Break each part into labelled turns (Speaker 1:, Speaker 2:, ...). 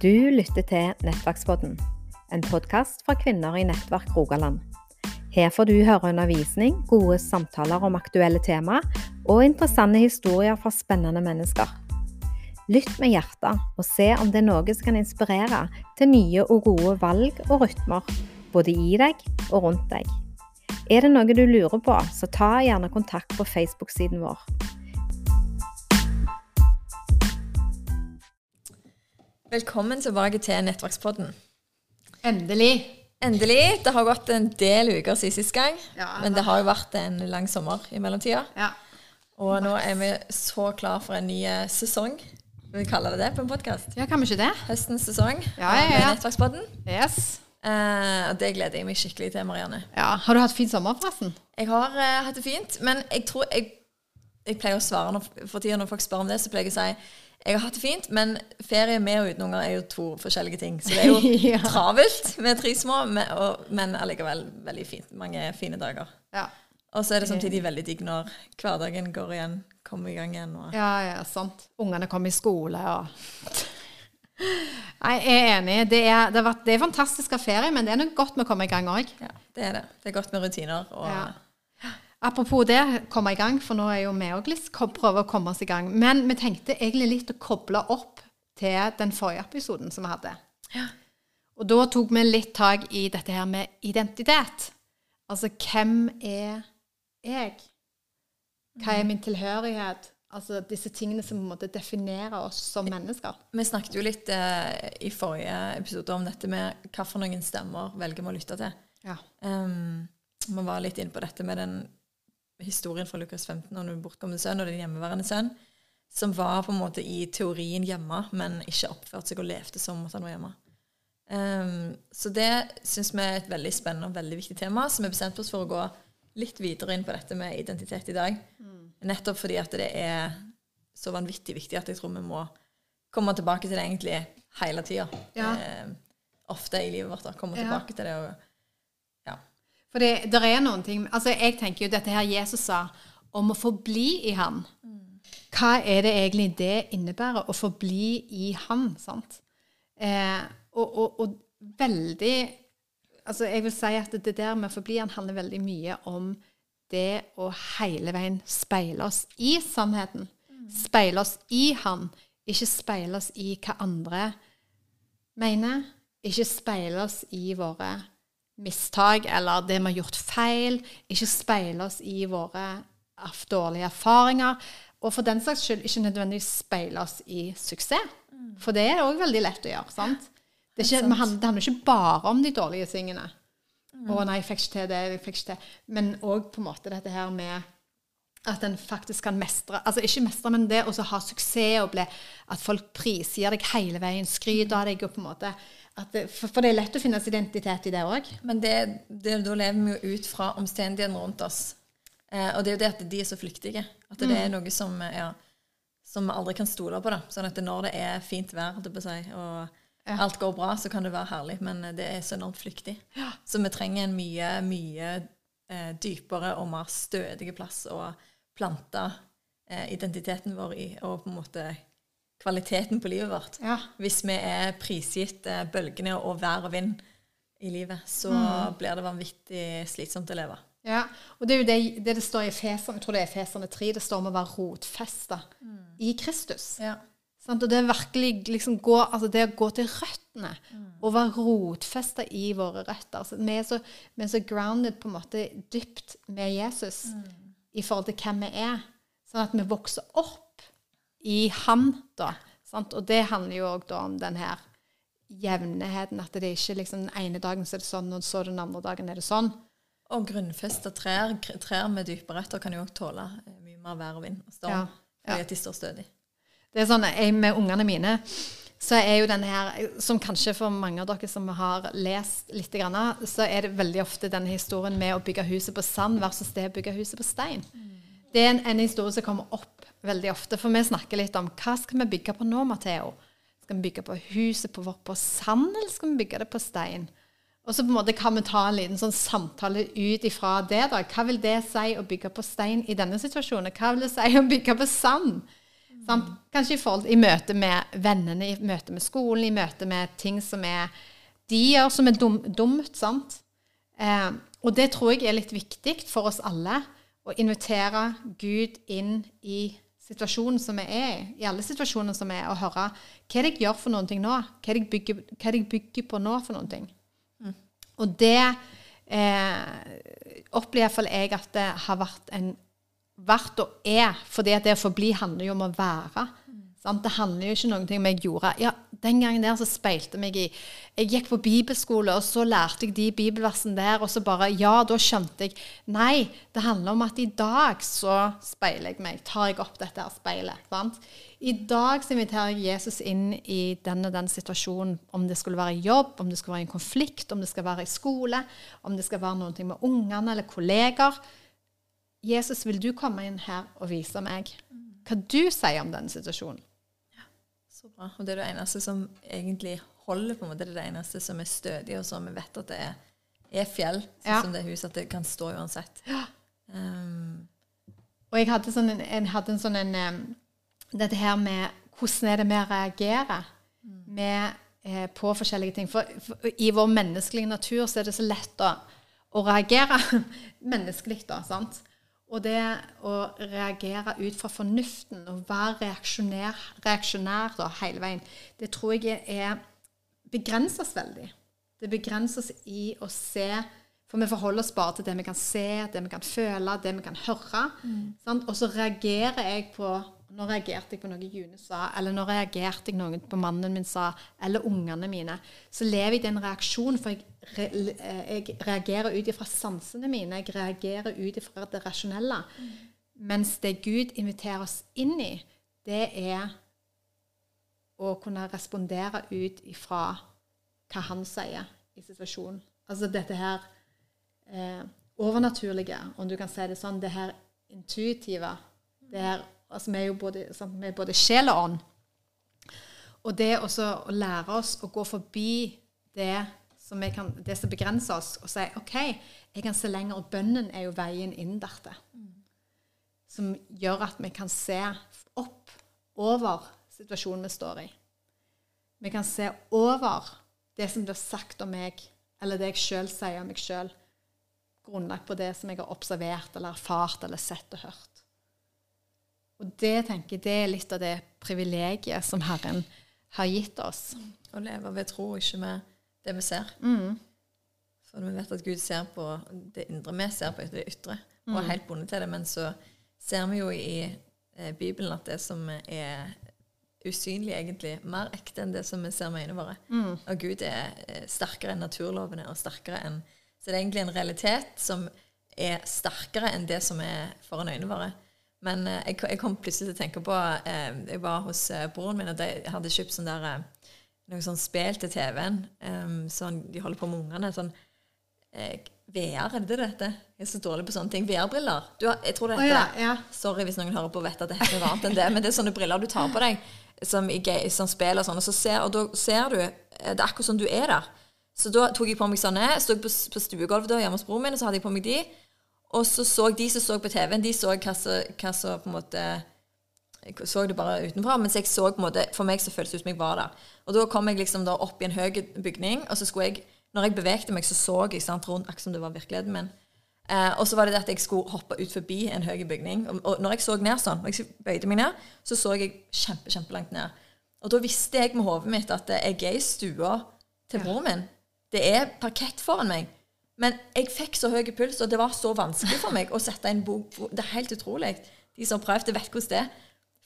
Speaker 1: Du lytter til Nettverkspodden, en podkast fra kvinner i Nettverk Rogaland. Her får du høre undervisning, gode samtaler om aktuelle tema og interessante historier fra spennende mennesker. Lytt med hjertet og se om det er noe som kan inspirere til nye og gode valg og rytmer, både i deg og rundt deg. Er det noe du lurer på, så ta gjerne kontakt på Facebook-siden vår.
Speaker 2: Velkommen tilbake til Nettverkspodden.
Speaker 3: Endelig.
Speaker 2: Endelig. Det har gått en del uker siden sist gang,
Speaker 3: Ja,
Speaker 2: men det har jo vært en lang sommer i mellomtida.
Speaker 3: Ja.
Speaker 2: Og nå er vi så klar for en ny eh, sesong. Vi kaller det det på en podkast.
Speaker 3: ja, kan vi ikke det?
Speaker 2: Høstens sesong
Speaker 3: Ja, ja, ja.
Speaker 2: Nettverkspodden.
Speaker 3: Yes.
Speaker 2: Uh, og det gleder jeg meg skikkelig til, Marianne.
Speaker 3: Ja, Har du hatt fin sommer, forresten?
Speaker 2: Jeg har uh, hatt det fint, men jeg tror jeg, jeg pleier å svare når, for tida når folk spør om det, så pleier jeg å si jeg har hatt det fint, men ferie med og uten unger er jo to forskjellige ting. Så det er jo
Speaker 3: Ja.
Speaker 2: travelt med tre små, men, og, men allikevel veldig fint. Mange fine dager.
Speaker 3: Ja.
Speaker 2: Og så er det samtidig veldig digg når hverdagen går igjen, kommer i gang igjen. Og,
Speaker 3: Ja, ja, sant. Ungene kommer i skole og Nei, jeg er enig. Det er, det, har vært, det er fantastisk å ha ferie, men det er noe godt med å komme i gang òg.
Speaker 2: ja, det er det. Det er godt med rutiner. Og,
Speaker 3: Ja. Apropos det, komme i gang, for nå er jo vi òg litt prøver å komme oss i gang. Men vi tenkte egentlig litt å koble opp til den forrige episoden som vi hadde.
Speaker 2: Ja.
Speaker 3: Og da tok vi litt tak i dette her med identitet. Altså hvem er jeg? Hva er min tilhørighet? Altså disse tingene som måte definerer oss som mennesker.
Speaker 2: Vi snakket jo litt eh, i forrige episode om dette med hva for noen stemmer velger vi å lytte til.
Speaker 3: Ja.
Speaker 2: Um, vi var litt inne på dette med den historien fra Lukas 15 om den bortkomne sønn og den hjemmeværende sønn, som var på en måte i teorien hjemme, men ikke oppførte seg og levde som at han var hjemme. Um, så det syns vi er et veldig spennende og veldig viktig tema, så vi bestemte oss for å gå litt videre inn på dette med identitet i dag. Nettopp fordi at det er så vanvittig viktig at jeg tror vi må komme tilbake til det egentlig hele tida.
Speaker 3: Ja.
Speaker 2: Um, ofte i livet vårt. da, Komme
Speaker 3: Ja.
Speaker 2: tilbake til det. og.
Speaker 3: For det der er noen ting Altså jeg tenker jo dette her Jesus sa om å forbli i Han. Hva er det egentlig det innebærer å forbli i Han? sant? Eh, og, og, og veldig Altså jeg vil si at det der med å forbli Han handler veldig mye om det å hele veien speile oss i sannheten. Speile oss i Han, ikke speile oss i hva andre mener. Ikke speile oss i våre mistak eller det vi har gjort feil. Ikke speile oss i våre dårlige erfaringer. Og for den saks skyld ikke nødvendigvis speile oss i suksess. For det er òg veldig lett å gjøre. sant? Det, ikke, det handler ikke bare om de dårlige tingene. Å nei, jeg fikk ikke til det, jeg fikk ikke til Men òg på en måte dette her med at en faktisk kan mestre Altså ikke mestre, men det å ha suksess og bli At folk prisgir deg hele veien, skryter av deg og på en måte det, for, for det er lett å finne sin identitet i det òg.
Speaker 2: Men det, det, da lever vi jo ut fra omstendighetene rundt oss. Eh, og det er jo det at de er så flyktige. At det er noe som, ja, som vi aldri kan stole på. da. Sånn at når det er fint vær seg, og
Speaker 3: Ja.
Speaker 2: alt går bra, så kan det være herlig. Men eh, det er så enormt flyktig. Så vi trenger en mye, mye eh, dypere og mer stødig plass å plante eh, identiteten vår i, og på en måte kvaliteten på livet vårt.
Speaker 3: Ja.
Speaker 2: Hvis vi er prisgitt eh, bølgene og vær og vind i livet, så blir det vanvittig slitsomt å leve.
Speaker 3: Ja, og det er jo det det, det står i Efeserne, jeg tror det er Efeserne 3, det står om å være rotfesta i Kristus.
Speaker 2: Ja.
Speaker 3: Sant? Og det liksom gå, altså det å gå til røttene og være rotfesta i våre røtter. Altså, vi, er så, vi er så grounded på en måte dypt med Jesus i forhold til hvem vi er. Sånn at vi vokser opp i Han, da. Sant? Og det handler jo òg om den her jevnheten. At det er ikke liksom den ene dagen så er det sånn, og så den andre dagen er det sånn.
Speaker 2: Og grunnfesta trær, trær med dype røtter kan jo òg tåle eh, mye mer vær og vind og storm.
Speaker 3: Ja.
Speaker 2: Fordi at de står stødig.
Speaker 3: Det er sånn, jeg, Med ungene mine så er jo den her, som kanskje for mange av dere som har lest litt, så er det veldig ofte denne historien med å bygge huset på sand versus det å bygge huset på stein. Det er en, en historie som kommer opp veldig ofte, for vi snakker litt om hva skal vi bygge på nå, Matheo? Skal vi bygge på huset vårt på sand, eller skal vi bygge det på stein? Og så på en måte kan vi ta en liten sånn samtale ut ifra det. da. Hva vil det si å bygge på stein i denne situasjonen? Hva vil det si å bygge på sand? Sant? Kanskje i, forhold, i møte med vennene, i møte med skolen, i møte med ting som er de gjør som er dum, dumt. sant? Eh, og det tror jeg er litt viktig for oss alle. Å invitere Gud inn i situasjonen som vi er i, i alle situasjoner som er, og høre hva er det jeg gjør for noen ting nå? Hva er det jeg bygger, er det jeg bygger på nå for noen ting? Mm. Og det eh, opplever iallfall jeg at det har vært en vært og er, fordi at det å forbli handler jo om å være. Sant? Det handler jo ikke noe om jeg gjorde. Ja, Den gangen der så speilte meg i Jeg gikk på bibelskole, og så lærte jeg de bibelversene der, og så bare Ja, da skjønte jeg Nei, det handler om at i dag så speiler jeg meg. Tar jeg opp dette her speilet. Sant? I dag så inviterer jeg Jesus inn i den og den situasjonen. Om det skulle være jobb, om det skulle være en konflikt, om det skal være i skole, om det skal være noe med ungene eller kolleger. Jesus, vil du komme inn her og vise meg hva du sier om denne situasjonen?
Speaker 2: Bra. Og det er det eneste som egentlig holder, på en måte. Det er det eneste som er stødig, og som vi vet at det er, er fjell, sånn ja. som det huset, at det kan stå uansett. Ja. Um,
Speaker 3: og jeg hadde, sånn en, jeg hadde en sånn en um, Dette her med hvordan er det vi reagerer mm. med, eh, på forskjellige ting. For, for, i vår menneskelige natur så er det så lett å, å reagere menneskelig, da. sant? Og det å reagere ut fra fornuften og være reaksjonær, reaksjonær da, hele veien, det tror jeg er begrenses veldig. Det begrenses i å se For vi forholder oss bare til det vi kan se, det vi kan føle, det vi kan høre. Mm. Og så reagerer jeg på nå reagerte jeg på noe June sa, eller nå reagerte jeg noe på mannen min sa, eller ungene mine. Så lever jeg i den reaksjonen, for jeg, re, eh, jeg reagerer ut ifra sansene mine. Jeg reagerer ut ifra det rasjonelle. Mm. Mens det Gud inviterer oss inn i, det er å kunne respondere ut ifra hva han sier i situasjonen. Altså dette her eh, overnaturlige, om du kan si det sånn, det her intuitive, det her Altså, vi er jo både, sånn, vi er både sjel og ånd. Og det å lære oss å gå forbi det som, kan, det som begrenser oss, og si OK, jeg kan se lenger, og bønnen er jo veien inn dette. Mm. Som gjør at vi kan se opp over situasjonen vi står i. Vi kan se over det som blir sagt om meg, eller det jeg sjøl sier om meg sjøl, grunnlagt på det som jeg har observert eller erfart eller sett og hørt. Og det tenker jeg det er litt av det privilegiet som Herren har gitt oss.
Speaker 2: Å leve ved tro, ikke med det vi ser.
Speaker 3: Mm.
Speaker 2: For vi vet at Gud ser på det indre, vi ser på det ytre, og er mm. helt bundet til det. Men så ser vi jo i eh, Bibelen at det som er usynlig, egentlig mer ekte enn det som vi ser med øynene våre.
Speaker 3: Mm.
Speaker 2: Og Gud er eh, sterkere enn naturlovene og sterkere enn Så det er egentlig en realitet som er sterkere enn det som er foran øynene våre. Men eh, jeg, jeg, kom plutselig til å tenke på eh, Jeg var hos eh, broren min, og de hadde kjøpt sånn der, noe sånn spill til TV-en. Sånn, de holder på med ungene. Sånn eh, VR, er det det heter? Jeg er så dårlig på sånne ting. VR-briller. Jeg tror det heter
Speaker 3: oh, ja, ja.
Speaker 2: Sorry hvis noen hører på og vet at det er noe annet enn det, men det er sånne briller du tar på deg som i sånn spill og sånn, og, så ser, og da ser du Det er akkurat som du er der. Så da tok jeg på meg sånne. Sto på, på stuegulvet hjemme hos broren min, og så hadde jeg på meg de. Og så så de som så på TV-en, de så hva som på en måte Jeg så det bare utenfra, mens jeg så på en måte For meg så føltes det ut som jeg var der. Og da kom jeg liksom da opp i en høy bygning, og så skulle jeg Når jeg bevegte meg, så så jeg sant, rundt akkurat som det var virkeligheten min. Eh, og så var det det at jeg skulle hoppe ut forbi en høy bygning. Og, og når jeg så ned sånn, når jeg bøyde meg ned, så så jeg kjempe, kjempelangt ned. Og da visste jeg med hodet mitt at jeg er i stua til broren min. Det er parkett foran meg. Men jeg fikk så høy puls, og det var så vanskelig for meg å sette en bok Det er helt utrolig. De som har prøvd vet hvordan det er.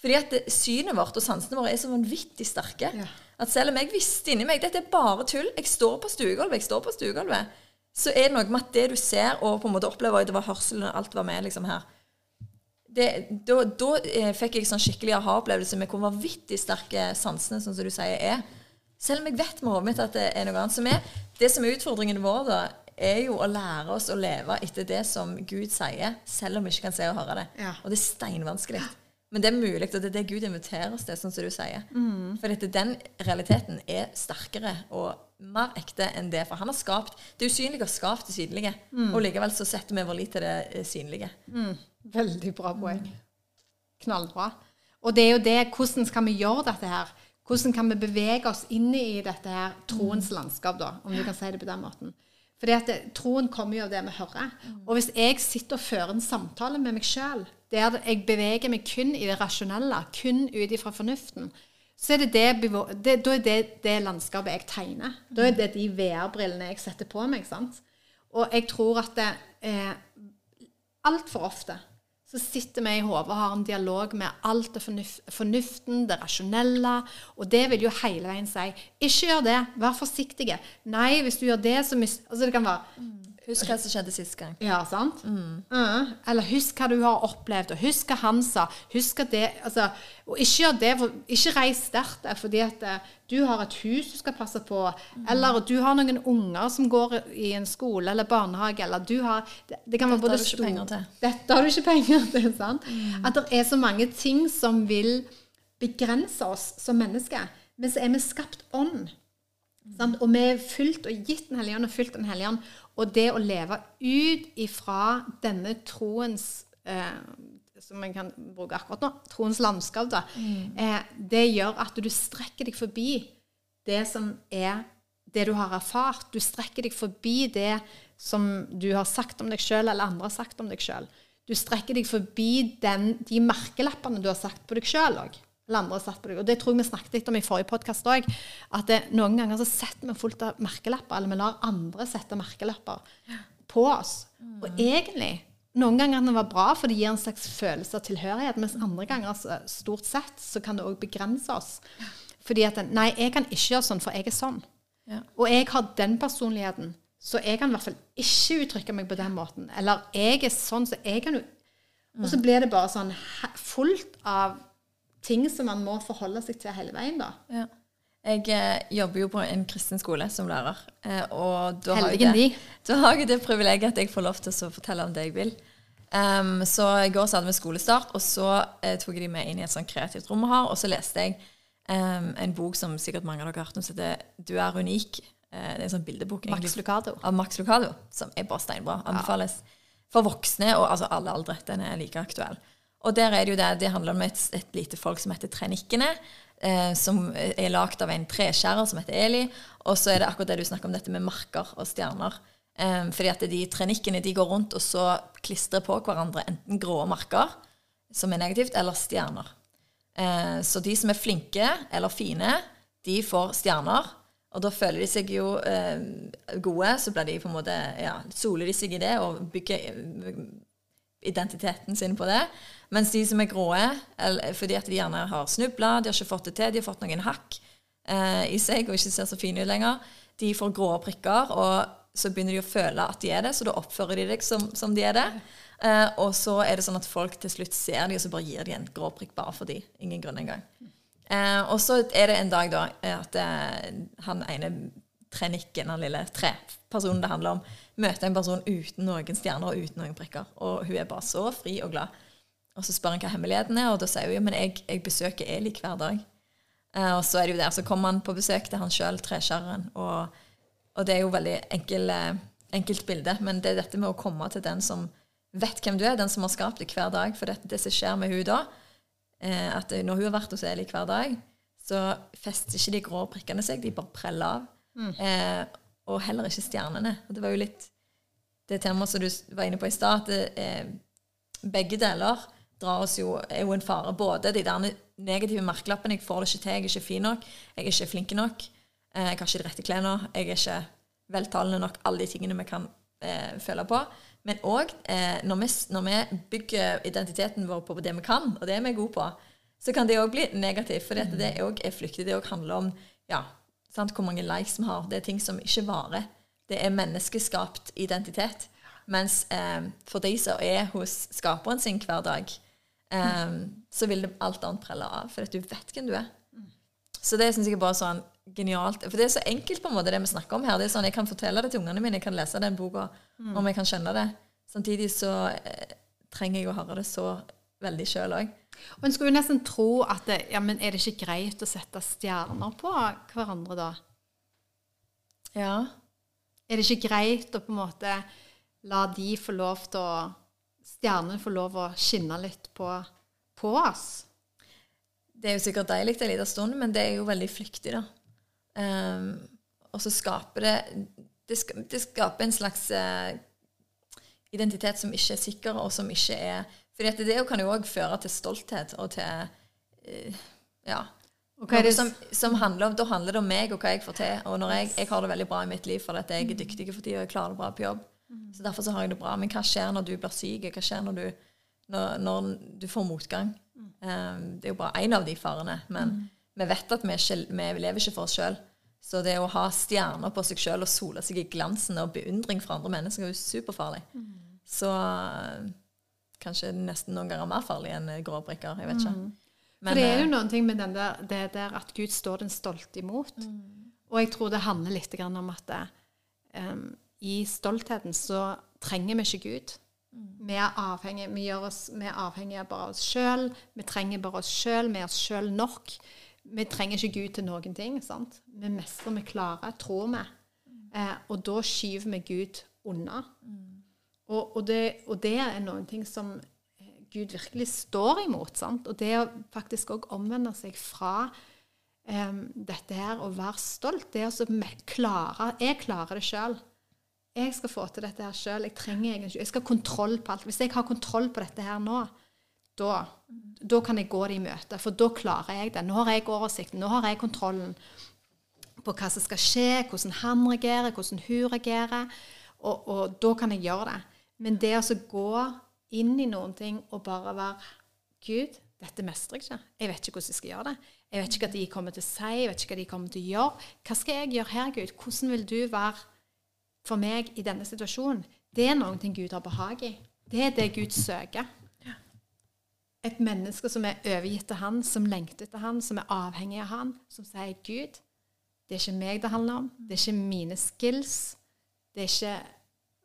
Speaker 2: Fordi at det, synet vårt og sansene våre er så vanvittig sterke. Ja. At selv om jeg visste inni meg dette er bare tull, jeg står på stuegulvet, jeg står på stuegulvet, så er det noe med at det du ser og på en måte opplever, det var hørselen og alt var med liksom her det, da, da eh, fikk jeg sånn skikkelig aha-opplevelse med hvor vanvittig sterke sansene sånn som du sier, er. Selv om jeg vet med hodet mitt at det er noe annet. Som er, det som er utfordringen vår, da, er jo å lære oss å leve etter det som Gud sier, selv om vi ikke kan se og høre det.
Speaker 3: Ja.
Speaker 2: Og det er steinvanskelig. Men det er mulig, og det er det Gud inviterer oss til, sånn som du sier.
Speaker 3: Mm.
Speaker 2: For dette, den realiteten er sterkere og mer ekte enn det. For han har skapt Det usynlige har skapt det synlige. Mm. Og likevel så setter vi vår lit til det eh, synlige.
Speaker 3: Mm. Veldig bra poeng. Knallbra. Og det er jo det, hvordan skal vi gjøre dette her? Hvordan kan vi bevege oss inn i dette her troens landskap, da, om du kan si det på den måten? Fordi at det, Troen kommer jo av det vi hører. Og hvis jeg sitter og fører en samtale med meg sjøl, der jeg beveger meg kun i det rasjonelle, kun ut ifra fornuften, så er det det, det, da er det det landskapet jeg tegner. Da er det de VR-brillene jeg setter på meg. sant? Og jeg tror at det eh, altfor ofte så sitter vi i hodet og har en dialog med alt det fornuft, fornuften, det rasjonelle. Og det vil jo hele veien si ikke gjør det, vær forsiktig. Nei, hvis du gjør det, så mister Altså det kan være.
Speaker 2: Husk hva som skjedde sist gang.
Speaker 3: Ja, sant? Mm. Mm. eller husk hva du har opplevd, og husk hva han sa. Husk at det, altså, og ikke gjør det, for, ikke reis sterkt fordi at uh, du har et hus du skal passe på, mm. eller du har noen unger som går i en skole eller barnehage, eller du har det, det kan
Speaker 2: være både til.
Speaker 3: Dette har du ikke penger til, sant? Mm. At det er så mange ting som vil begrense oss som mennesker. Men så er vi skapt ånd. Sant? Og vi er fylt og gitt Den hellige ånd og fylt Den hellige ånd. Og det å leve ut ifra denne troens eh, som jeg kan bruke akkurat nå, troens landskap, da, mm. eh, det gjør at du strekker deg forbi det som er det du har erfart. Du strekker deg forbi det som du har sagt om deg sjøl, eller andre har sagt om deg sjøl. Du strekker deg forbi den, de merkelappene du har sagt på deg sjøl òg eller andre har satt på deg. Og det tror jeg vi snakket litt om i forrige podkast òg. At det, noen ganger så setter vi fullt av merkelapper, eller vi lar andre sette merkelapper på oss. Mm. Og egentlig noen ganger kan det være bra, for det gir en slags følelse av tilhørighet. Mens andre ganger, stort sett, så kan det òg begrense oss. Fordi at Nei, jeg kan ikke gjøre sånn, for jeg er sånn. Ja. Og jeg har den personligheten, så jeg kan i hvert fall ikke uttrykke meg på den måten. Eller jeg er sånn, så jeg kan jo Og så blir det bare sånn fullt av ting som man må forholde seg til hele veien, da. Ja.
Speaker 2: Jeg eh, jobber jo på en kristen skole som lærer. Eh, og da har, jeg det, da har jeg det privilegiet at jeg får lov til å fortelle om det jeg vil. Um, så i går så hadde vi skolestart, og så eh, tok de med inn i et sånt kreativt rom vi har. Og så leste jeg um, en bok som sikkert mange av dere har hørt om, som heter 'Du er unik'. Uh, det er en sånn bildebok
Speaker 3: Max Lucado.
Speaker 2: av Max Lucado, som er bare steinbra. Anbefales ja. for voksne og altså alle aldre. Den er like aktuell. Og der er det jo det, det handler om et, et lite folk som heter Trenikkene. Eh, som er lagd av en treskjærer som heter Eli. Og så er det akkurat det du snakker om, dette med marker og stjerner. Eh, fordi at de trenikkene de går rundt og så klistrer på hverandre enten grå marker, som er negativt, eller stjerner. Eh, så de som er flinke eller fine, de får stjerner. Og da føler de seg jo eh, gode, så blir de på en måte, ja, soler de seg i det og bygger identiteten sin på det. Mens de som er gråe, fordi at de gjerne har snubla, de har ikke fått det til, de har fått noen hakk eh, i seg og ikke ser så fine ut lenger, de får grå prikker, og så begynner de å føle at de er det, så da oppfører de deg som, som de er det. Eh, og så er det sånn at folk til slutt ser de, og så bare gir de en grå prikk bare for de. Ingen grunn engang. Eh, og så er det en dag da at eh, han ene trenikken, den lille trepersonen det handler om, møter en person uten noen stjerner og uten noen prikker. Og hun er bare så fri og glad. Og så spør han hva hemmeligheten er, og da sier hun jo men jeg, jeg besøker Eli hver dag. Uh, og så er det jo der, så kommer han på besøk til han sjøl, treskjæreren. Og, og, det er jo veldig enkel, uh, enkelt bilde, men det er dette med å komme til den som vet hvem du er, den som har skapt deg hver dag. For det, det som skjer med hun da, uh, at når hun har vært hos Eli hver dag, så fester ikke de grå prikkene seg, de bare preller av. Mm. og heller ikke stjernene. Og det var jo litt det temaet som du var inne på i stad, at begge deler jo, er jo en fare. Både de der negative merkelappene 'jeg får det ikke til', 'jeg er ikke fin nok', 'jeg er ikke flink nok', eh, 'jeg har ikke de rette klærne', 'jeg er ikke veltalende nok', alle de tingene vi kan eh, føle på. Men òg eh, når, når, vi bygger identiteten vår på det vi kan, og det er vi gode på, så kan det òg bli negativt. For mm. det òg er flyktig. Det òg handler om ja, sant, hvor mange likes vi har. Det er ting som ikke varer. Det er menneskeskapt identitet. Mens eh, for de som er hos skaperen sin hver dag, eh, så vil det alt annet prelle av. For du vet hvem du er. Så det syns jeg er bare sånn genialt. For det er så enkelt, på en måte, det vi snakker om her. Det er sånn, Jeg kan fortelle det til ungene mine, jeg kan lese den boka, mm. om jeg kan skjønne det. Samtidig så eh, trenger jeg å høre det så veldig sjøl òg.
Speaker 3: Og En skulle jo nesten tro at det, ja, men er det ikke greit å sette stjerner på hverandre, da?
Speaker 2: Ja.
Speaker 3: Er det ikke greit å på en måte la de få lov til å stjernene få lov å skinne litt på, på oss?
Speaker 2: det er jo sikkert deilig en liten stund, men det er jo veldig flyktig, da. Um, og så skaper det Det, ska, det skaper en slags uh, identitet som ikke er sikker, og som ikke er fordi det kan jo òg føre til stolthet og til ja. Ja. Noe som, som handler om, Da handler det om meg og hva jeg får til. Og når jeg, jeg har det veldig bra i mitt liv fordi at jeg er dyktig for tida og jeg klarer det bra på jobb. Så derfor så har jeg det bra. Men hva skjer når du blir syk? Hva skjer når du, når, når du får motgang? Um, det er jo bare én av de farene. Men mm. vi vet at vi, ikke, vi, lever ikke for oss sjøl. Så det å ha stjerner på seg sjøl og sole seg i glansen og beundring fra andre mennesker er jo superfarlig. Mm. Så kanskje nesten noen ganger mer farlig enn gråbrikker. Jeg vet ikke. Mm.
Speaker 3: Men, For det er jo noen ting med der, det der at Gud står den stolte imot. Mm. Og jeg tror det handler litt om at det, um, i stoltheten så trenger vi ikke Gud. Vi er avhengige, vi, oss, vi er avhengige av bare oss sjøl. Vi trenger bare oss sjøl. Vi er oss sjøl nok. Vi trenger ikke Gud til noen ting. sant? Vi mestrer, vi klarer, tror vi. Eh, og da skyver vi Gud unna. Og, og, det, og, det, er noen ting som eh, Gud virkelig står imot. sant? Og det å faktisk òg omvende seg fra um, dette her og være stolt, det å klare Jeg klarer det sjøl jeg skal få til dette her sjøl. Jeg trenger egentlig Jeg skal ha kontroll på alt. Hvis jeg har kontroll på dette her nå, da, da kan jeg gå det i møte. For da klarer jeg det. Nå har jeg oversikten. Nå har jeg kontrollen på hva som skal skje, hvordan han reagerer, hvordan hun reagerer. Og, og da kan jeg gjøre det. Men det å gå inn i noen ting og bare være Gud, dette mestrer jeg ikke. Jeg vet ikke hvordan jeg skal gjøre det. Jeg vet ikke hva de kommer til å si, jeg vet ikke hva de kommer til å gjøre. Hva skal jeg gjøre her, Gud? Hvordan vil du være for meg i denne situasjonen, det er noe Gud har behag i. Det er det Gud søker. Et menneske som er overgitt til han, som lengter etter han, som er avhengig av han, som sier Gud, det er ikke meg det handler om. Det er ikke mine skills. Det er ikke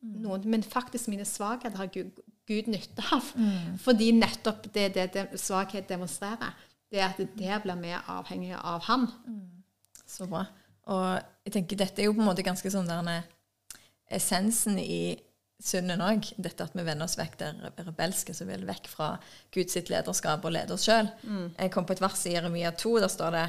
Speaker 3: noen, Men faktisk mine svakheter har Gud, Gud nytte av. Mm. Fordi nettopp det det, det svakhet demonstrerer, det er at det blir vi avhengige av han. Mm.
Speaker 2: Så bra. Og jeg tenker dette er jo på en måte ganske sånn der essensen i synden òg. Dette at vi vender oss vekk det rebelske som vil vekk fra Guds lederskap og leder oss sjøl. Mm. Jeg kom på et vers i Jeremia 2. Der står det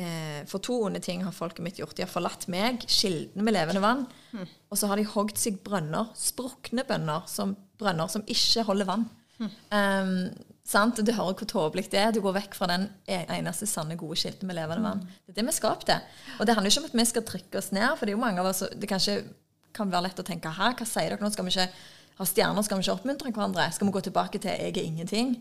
Speaker 2: eh, For to onde ting har folket mitt gjort. De har forlatt meg, kilden med levende vann. Mm. Og så har de hogd seg brønner, sprukne bønner, som brønner som ikke holder vann. Mm. Um, sant? Du hører hvor tåpelig det er. Du går vekk fra den e-, eneste sanne, gode kilden med levende vann. Mm. Det er det vi er skapt til. Og det handler ikke om at vi skal trykke oss ned, for det er jo mange av oss det kanskje kan være lett å tenke her, hva sier dere nå? Skal vi ikke ha stjerner? Skal vi ikke oppmuntre hverandre? Skal vi gå tilbake til 'jeg er ingenting'?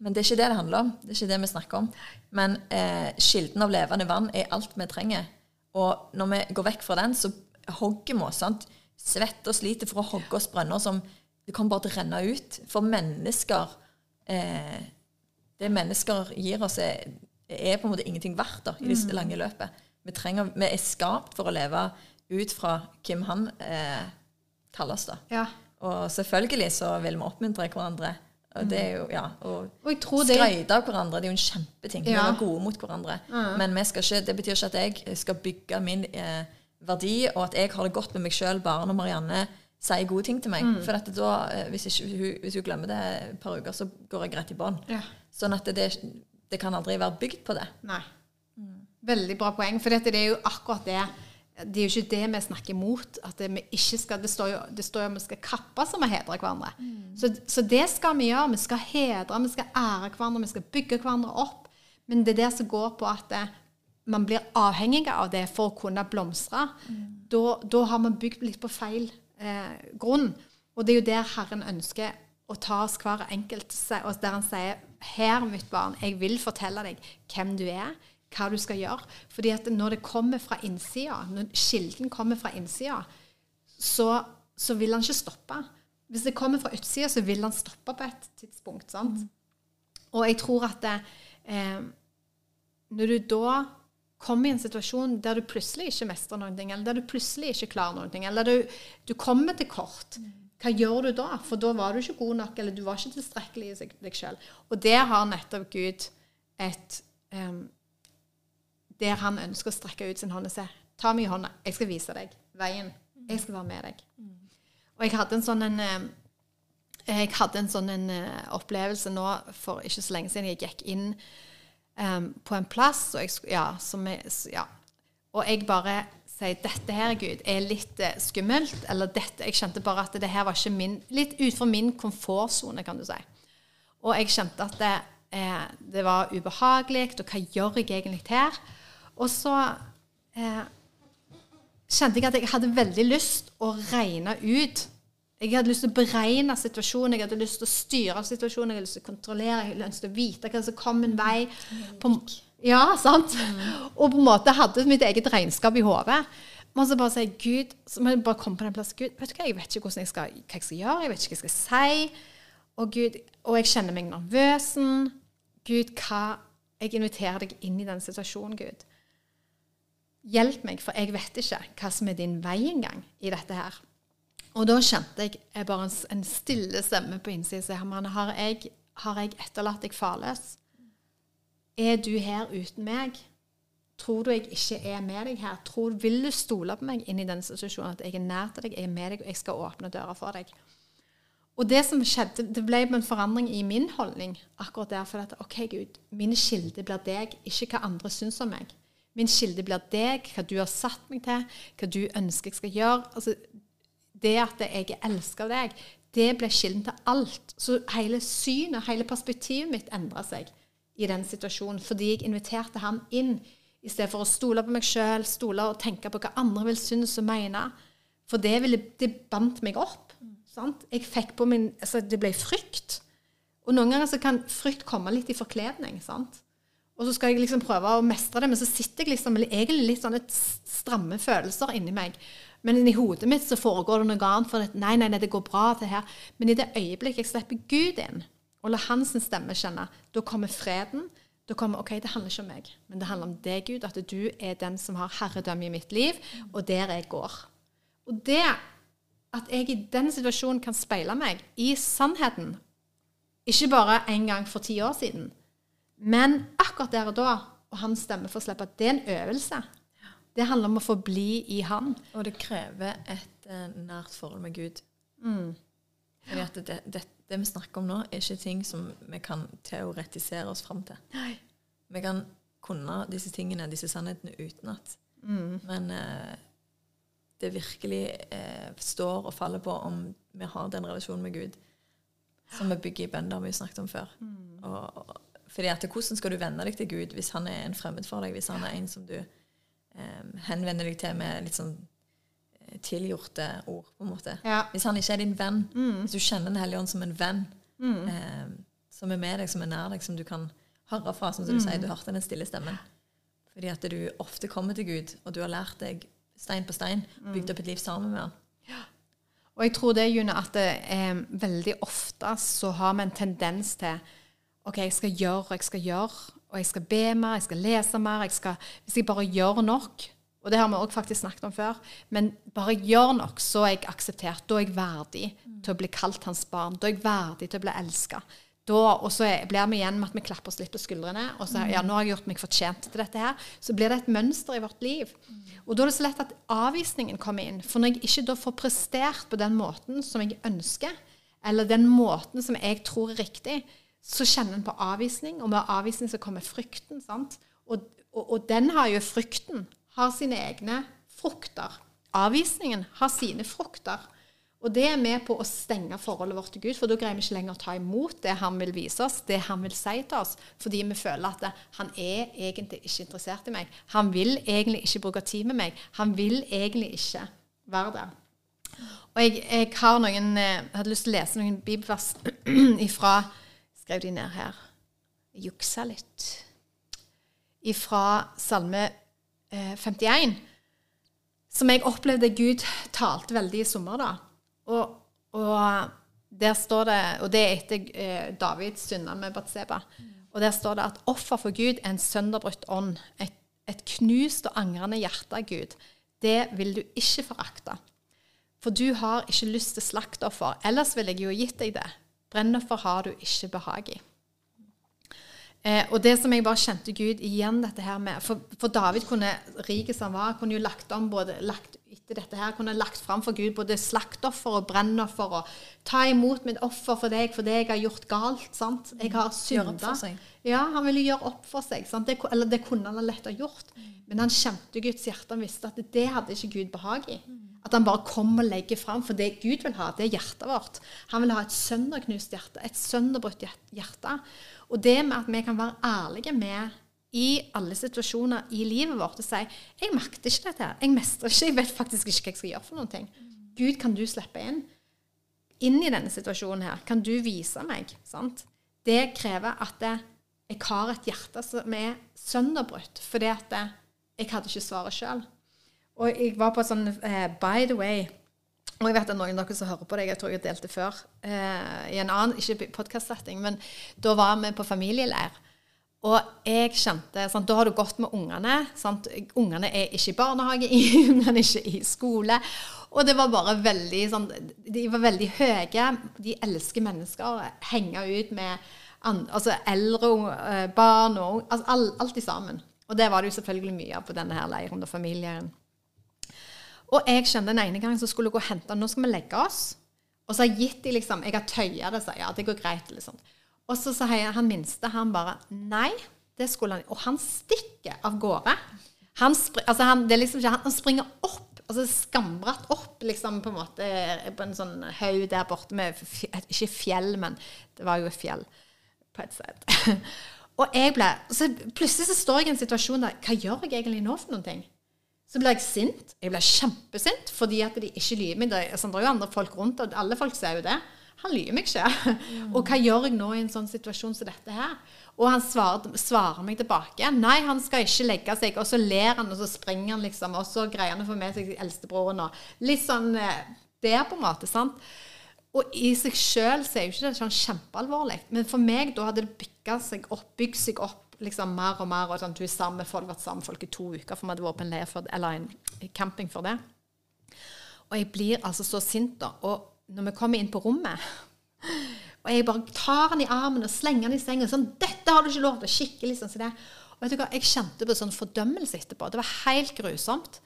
Speaker 2: Men det er ikke det det handler om. Det er ikke det vi snakker om. Men eh, kilden av levende vann er alt vi trenger. Og når vi går vekk fra den, så hogger vi oss. sant? Svetter og sliter for å hogge oss brønner som det kommer bare til å renne ut. For mennesker eh, Det mennesker gir oss, er, er, på en måte ingenting verdt da, i det mm. lange løpet. Vi, trenger, vi, er skapt for å leve ut fra hvem han eh, kaller oss. da. Ja. Og selvfølgelig så vil vi oppmuntre hverandre. Og det er jo, ja, og, skryte av hverandre det er jo en kjempeting. Ja. Vi er gode mot hverandre. Ja. Men ikke, det betyr ikke at jeg skal bygge min eh, verdi, og at jeg har det godt med meg sjøl bare når Marianne sier gode ting til meg. Mm. For da, eh, hvis, ikke, hvis, hun glemmer det et par uker, så går jeg rett i bånn. Ja. Sånn at det, det, kan aldri være bygd på det.
Speaker 3: Nei. Mm. Veldig bra poeng. For dette, det er jo akkurat det. Det er jo ikke det vi snakker imot. at Det, skal, det står jo det står jo at vi skal kappe så vi hedrer hverandre. Mm. Så, så, det skal vi gjøre. Vi skal hedre, vi skal ære hverandre, vi skal bygge hverandre opp. Men det er det som går på at det, man blir avhengig av det for å kunne blomstre. Mm. Da, da har man bygd litt på feil eh, grunn. Og det er jo der Herren ønsker å ta oss hver enkelt, og der han sier her, mitt barn, jeg vil fortelle deg hvem du er, hva du skal gjøre. Fordi at når det kommer fra innsida, når kilden kommer fra innsida, så, så, vil han ikke stoppe. Hvis det kommer fra utsida, så vil han stoppe på et tidspunkt. sant? Mm. Og jeg tror at det, eh, når du da kommer i en situasjon der du plutselig ikke mestrer ting, eller der du plutselig ikke klarer ting, eller du, du kommer til kort, hva gjør du da? For da var du ikke god nok, eller du var ikke tilstrekkelig i deg sjøl. Og der har nettopp Gud et um, Der han ønsker å strekke ut sin hånd og se. Ta meg i hånda, jeg skal vise deg veien. Jeg skal være med deg. Og jeg hadde en sånn en, jeg hadde en sånn en opplevelse nå for ikke så lenge siden. Jeg gikk inn um, på en plass, og jeg, ja, jeg, ja. og jeg bare sier dette her, Gud, er litt eh, skummelt. Eller dette, jeg kjente bare at det her var ikke min Litt utenfor min komfortsone, kan du si. Og jeg kjente at det, eh, det var ubehagelig, og hva gjør jeg egentlig her? Og så eh, kjente jeg at jeg hadde veldig lyst å regne ut Jeg hadde lyst til å beregne situasjonen, jeg hadde lyst til å styre situasjonen, jeg hadde lyst til å kontrollere, jeg hadde lyst til å vite hva som kom min vei. På, ja, sant? Og på en måte hadde mitt eget regnskap i hodet. Men så bare sier Gud, så må jeg bare komme på den plassen. Gud, vet du hva, jeg vet ikke hvordan jeg skal, hva jeg skal gjøre, jeg vet ikke hva jeg skal si. Og, Gud, og jeg kjenner meg nervøsen. Gud, hva Jeg inviterer deg inn i den situasjonen, Gud. Hjelp meg, for jeg vet ikke hva som er din vei engang i dette her. Og da kjente jeg bare en, stille stemme på innsiden som har jeg, har jeg etterlatt deg farløs? Er du her uten meg? Tror du jeg ikke er med deg her? Tror, vil du stole på meg inn i den situasjonen? At jeg er nær til deg, jeg er med deg, og jeg skal åpne døra for deg. Og det som skjedde, det ble en forandring i min holdning akkurat der. For at OK, Gud, min kilde blir deg, ikke hva andre syns om meg. Min kilde blir deg, hva du har satt meg til, hva du ønsker jeg skal gjøre. Altså, det at jeg er elska av deg, det ble kilden til alt. Så hele synet, hele perspektivet mitt endra seg i den situasjonen. Fordi jeg inviterte ham inn, i stedet for å stole på meg sjøl, stole og tenke på hva andre vil synes og mene. For det, ville, det bandt meg opp. Sant? Jeg fikk på min, altså Det ble frykt. Og noen ganger så kan frykt komme litt i forkledning. sant? Og så skal jeg liksom prøve å mestre det, men så sitter jeg liksom egentlig litt sånne stramme følelser inni meg. Men i hodet mitt så foregår det noe annet. For nei, nei, nei, det går bra, det her. Men i det øyeblikket jeg slipper Gud inn, og lar hans stemme kjenne, da kommer freden. Da kommer OK, det handler ikke om meg, men det handler om deg, Gud. At du er den som har herredømme i mitt liv, og der jeg går. Og det at jeg i den situasjonen kan speile meg i sannheten, ikke bare en gang for ti år siden, men akkurat der og da, og hans stemme får slippe, det er en øvelse. Det handler om å forbli i han.
Speaker 2: Og det krever et uh, nært forhold med Gud.
Speaker 3: Mm.
Speaker 2: Fordi at det, det, det vi snakker om nå, er ikke ting som vi kan teoretisere oss fram til.
Speaker 3: Nei.
Speaker 2: Vi kan kunne disse tingene, disse sannhetene utenat.
Speaker 3: Mm.
Speaker 2: Men eh, det virkelig eh, står og faller på om vi har den relasjonen med Gud som vi bygger i bønn, det har vi jo snakket om før. Og, og, fordi at Hvordan skal du venne deg til Gud hvis han er en fremmed for deg, hvis han er en som du um, henvender deg til med litt sånn eh, tilgjorte ord, på en måte.
Speaker 3: Ja.
Speaker 2: Hvis han ikke er din venn,
Speaker 3: Mm.
Speaker 2: hvis du kjenner Den hellige ånd som en venn, eh, som er med deg, som er nær deg, som du kan høre fra, som du
Speaker 3: Mm.
Speaker 2: sier, du hørte den stille stemmen. Fordi at du ofte kommer til Gud, og du har lært deg stein på stein,
Speaker 3: Mm.
Speaker 2: bygd opp et liv sammen med han.
Speaker 3: Og jeg tror det, June, at det, eh, veldig ofte så har vi en tendens til OK, jeg skal gjøre og jeg skal gjøre, og jeg skal be mer, jeg skal lese mer. Jeg skal, hvis jeg bare gjør nok, og det har vi også faktisk snakket om før, men bare jeg gjør nok, så er jeg akseptert. Da er jeg verdig til å bli kalt hans barn. Da er jeg verdig til å bli elska. Og så blir vi igjen med at vi klapper oss litt på skuldrene og så ja, nå har jeg gjort meg fortjent til dette her. Så blir det et mønster i vårt liv. Og da er det så lett at avvisningen kommer inn. For når jeg ikke da får prestert på den måten som jeg ønsker, eller den måten som jeg tror er riktig, så kjenner en på avvisning, og med avvisning så kommer frykten. sant? Og, og, og den har jo frykten har sine egne frukter. Avvisningen har sine frukter. Og det er med på å stenge forholdet vårt til Gud, for da greier vi ikke lenger å ta imot det han vil vise oss, det han vil si til oss, fordi vi føler at det, han er egentlig ikke interessert i meg. Han vil egentlig ikke bruke tid med meg. Han vil egentlig ikke være der. Og jeg, jeg har noen eh, jeg hadde lyst til å lese noen bibelvers ifra Skrev de ned her. Juksa litt. Ifra Salme eh, 51 som jeg opplevde Gud talte veldig i sommer. da. Og, og der står det, og det er etter eh, Davids synder med Batseba. Og der står det at offer for Gud er en sønderbrutt ånd, et, et knust og angrende hjerte av Gud. Det vil du ikke forakte. For du har ikke lyst til slaktoffer, ellers ville jeg jo gitt deg det. Brennoffer har du ikke behag i. Eh, og det som jeg bare kjente Gud igjen dette her med For, for David kunne, rik som han var, kunne jo lagt om både lagt etter dette her kunne lagt fram for Gud både slaktoffer og brennoffer og ta imot mitt offer for deg for det jeg har gjort galt. sant? Jeg har synda.
Speaker 2: for.
Speaker 3: Ja, han ville gjøre opp for seg. Sant? Det, eller det kunne han ha lett ha gjort. Men han kjente Guds hjerte. Han visste at det hadde ikke Gud behag i. At han bare kommer og legger fram. For det Gud vil ha, det er hjertet vårt. Han vil ha et sønderknust hjerte. Et sønderbrutt hjerte. Og det med at vi kan være ærlige med i alle situasjoner i livet vårt og si 'Jeg makter ikke dette her. Jeg mestrer ikke. Jeg vet faktisk ikke hva jeg skal gjøre for noen ting'. Gud, kan du slippe inn? inn i denne situasjonen her, kan du vise meg? Sant? Det krever at jeg har et hjerte som er sønderbrutt, fordi at jeg hadde ikke svaret sjøl. Og jeg var på sånn eh, By the way og jeg vet at noen av dere som hører på det, jeg tror jeg har delt det før, eh, i en annen, ikke podkast-setting, men da var vi på familieleir. Og jeg kjente sant, Da har du gått med ungene. Sant? Ungene er ikke i barnehage, ungene er ikke i skole. Og det var bare veldig sånn De var veldig høye. De elsker mennesker. Henge ut med an, altså eldre og barn og altså alt, alt sammen. Og det var det jo selvfølgelig mye av på denne her leiren og familien. Og jeg kjente den ene gangen så skulle jeg gå og hente Nå skal vi legge oss. Og så har jeg gitt dem liksom Jeg har tøya det, sa ja, det går greit. Liksom. Og så sier han minste han bare Nei, det skulle han Og han stikker av gårde. Han, spri, altså han, liksom han, springer opp, altså skambratt opp, liksom på en måte på en sånn haug der borte med Ikke fjell, men det var jo et fjell på et sted. og jeg ble så Plutselig så står jeg i en situasjon der Hva gjør jeg egentlig nå for noen ting? Så ble jeg sint. Jeg ble kjempesint fordi at de ikke lyver meg. Det er, altså, det er jo andre folk rundt, og alle folk ser jo det. Han lyver meg ikke. Og hva gjør jeg nå i en sånn situasjon som dette her? Og han svarer, svarer meg tilbake. Nei, han skal ikke legge seg. Og så ler han, og så springer han, liksom. Og så greier han å få med seg eldstebroren og Litt sånn eh, der, på en måte. sant? Og i seg sjøl er jo ikke det sånn kjempealvorlig. Men for meg da hadde det bygd seg opp, bygd seg opp liksom mer og mer. og sånn, Du er sammen med folk, vært sammen med folk i to uker, for vi hadde vært på en leir for, eller en camping for det. Og jeg blir altså så sint, da. Og når vi kommer inn på rommet Og jeg bare tar han i armen og slenger han i sengen Sånn 'Dette har du ikke lov til!' Skikkelig sånn som det. Og vet du hva, jeg kjente på sånn fordømmelse etterpå. Det var helt grusomt.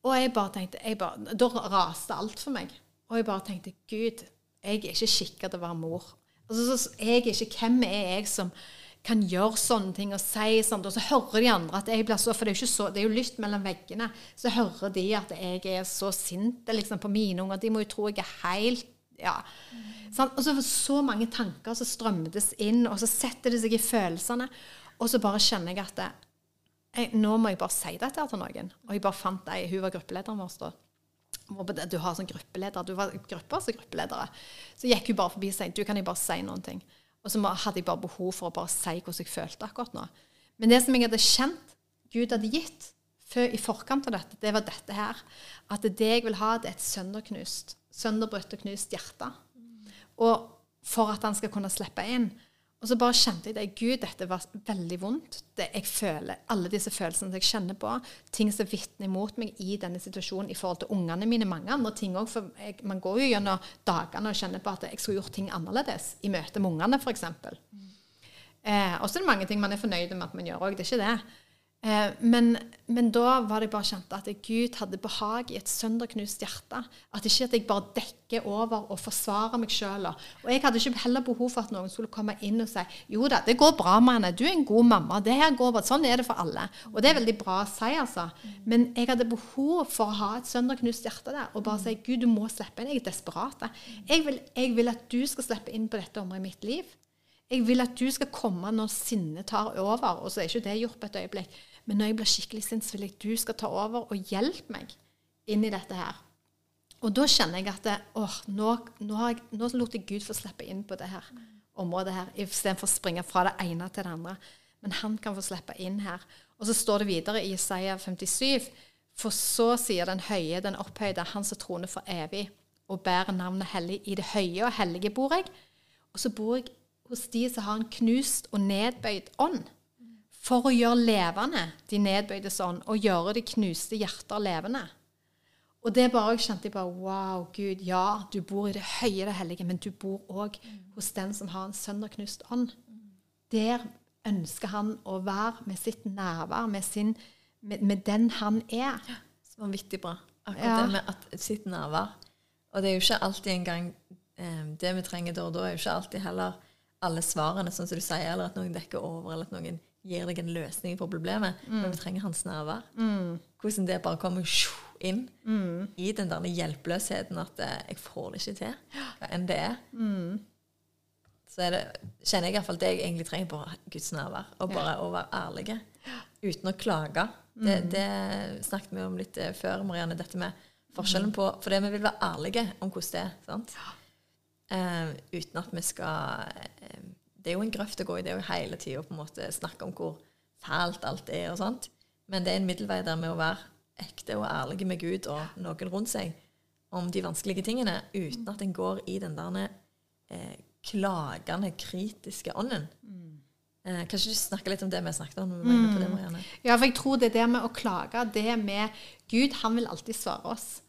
Speaker 3: Og jeg bare tenkte jeg bare, Da raste alt for meg. Og jeg bare tenkte Gud, jeg er ikke skikka til å være mor. Altså, så, jeg er ikke, Hvem er jeg som kan gjøre sånne ting og si sånt? Og så hører de andre at jeg blir så For det er jo så, det er jo lytt mellom veggene. Så hører de at jeg er så sint liksom, på mine unger. De må jo tro jeg er helt ja. Sånn. Og så så mange tanker som strømmes inn, og så setter det seg i følelsene. Og så bare kjenner jeg at jeg, nå må jeg bare si dette til noen. Og jeg bare fant ei, hun var gruppelederen vår da. Du har sånn gruppeleder, du var grupper som gruppeledere. Så gikk hun bare forbi og sa du kan jeg bare si noen ting. Og så hadde jeg bare behov for å bare si hvordan jeg følte akkurat nå. Men det som jeg hadde kjent Gud hadde gitt før, i forkant av dette, det var dette her. At det jeg vil ha, det er et sønderknust, sønderbrutt og knust hjerte. Og for at han skal kunne slippe inn. Og så bare kjente jeg det. Gud, dette var veldig vondt. Det jeg føler, Alle disse følelsene som jeg kjenner på. Ting som vitner imot meg i denne situasjonen i forhold til ungene mine. Mange andre ting òg. For jeg, man går jo gjennom dagene og kjenner på at jeg skulle gjort ting annerledes i møte med ungene, f.eks. Eh, og så er det mange ting man er fornøyd med at man gjør òg. Det er ikke det. Eh, men, men da var det bare kjent at Gud hadde behag i et sønderknust hjerte. At ikke at jeg bare dekker over og forsvarer meg sjøl. Og jeg hadde ikke heller behov for at noen skulle komme inn og si jo da, det går bra med henne, du er en god mamma. det her går bra, Sånn er det for alle. Og det er veldig bra å si, altså. Men jeg hadde behov for å ha et sønderknust hjerte der og bare si Gud, du må slippe inn. Jeg er desperat. Jeg vil, jeg vil at du skal slippe inn på dette området i mitt liv. Jeg vil at du skal komme når sinnet tar over. Og så er ikke det gjort på et øyeblikk. Men når jeg blir skikkelig sint, så vil jeg at du skal ta over og hjelpe meg inn i dette her. Og da kjenner jeg at det, åh, nå, nå, jeg, nå lot jeg Gud få slippe inn på det her området her, istedenfor å springe fra det ene til det andre. Men han kan få slippe inn her. Og så står det videre i Isaiah 57. For så sier den høye, den opphøyde, han som troner for evig, og bærer navnet hellig. I det høye og hellige bor jeg. Og så bor jeg hos de som har en knust og nedbøyd ånd. For å gjøre levende de nedbøyde sånn, og gjøre de knuste hjerter levende. Og det bare jeg kjente jeg bare Wow, Gud, ja, du bor i det høye, det hellige, men du bor òg hos den som har en sønderknust ånd. Der ønsker han å være med sitt nærvær, med, sin, med, med den han er.
Speaker 2: Så vanvittig bra. Akkurat
Speaker 3: Ja.
Speaker 2: det med at sitt nærvær. Og det er jo ikke alltid engang eh, Det vi trenger da og da, er jo ikke alltid heller alle svarene, sånn som du sier, eller at noen dekker over, eller at noen gir deg en løsning på problemet. Men vi trenger hans nærvær. Hvordan det bare kommer inn inn i den der hjelpeløsheten at eh, jeg får det ikke til, hva enn det er. Så er det, kjenner jeg iallfall det jeg egentlig trenger, bare Guds nærvær. Og bare å være ærlige. Uten å klage. Det, det snakket vi om litt eh, før, Marianne, dette med forskjellen på For det vi vil være ærlige om hvordan det er. sant? Uh, uten at vi skal eh, Det er jo en grøft å gå i, det jo hele tida å snakke om hvor fælt alt er og sånt. Men det er en middelvei der med å være ekte og ærlig med Gud og noen rundt seg om de vanskelige tingene, uten at en går i den der eh, klagende, kritiske ånden. Eh, kan ikke du snakke litt om det vi snakket om? vi var det,
Speaker 3: Ja, for jeg tror det der med å klage, det med Gud, han vil alltid svare oss.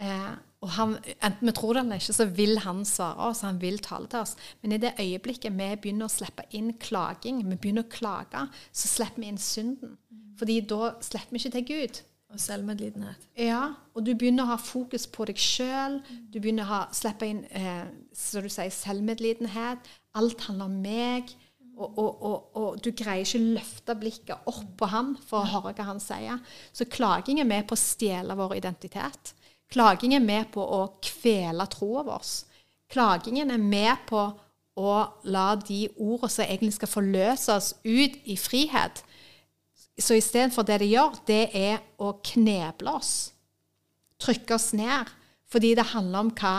Speaker 3: Eh, og han, enten vi tror det eller ikke, så vil han svare oss, han vil tale til oss. Men i det øyeblikket vi begynner å slippe inn klaging, vi begynner å klage, så slipper vi inn synden. Fordi da slipper vi ikke til Gud.
Speaker 2: Og selvmedlidenhet.
Speaker 3: Ja, og du begynner å ha fokus på deg sjøl. Du begynner å ha, slippe inn eh, så du sier, selvmedlidenhet. Alt handler om meg. Og, og, og, og du greier ikke å løfte blikket opp på han for å høre hva han sier. Så klaging er med på å stjele vår identitet. Klaging er med på å kvele troa vår. Klagingen er med på å la de ordene som egentlig skal forløse oss ut i frihet, så istedenfor det det gjør, det er å kneble oss. Trykke oss ned. Fordi det handler om hva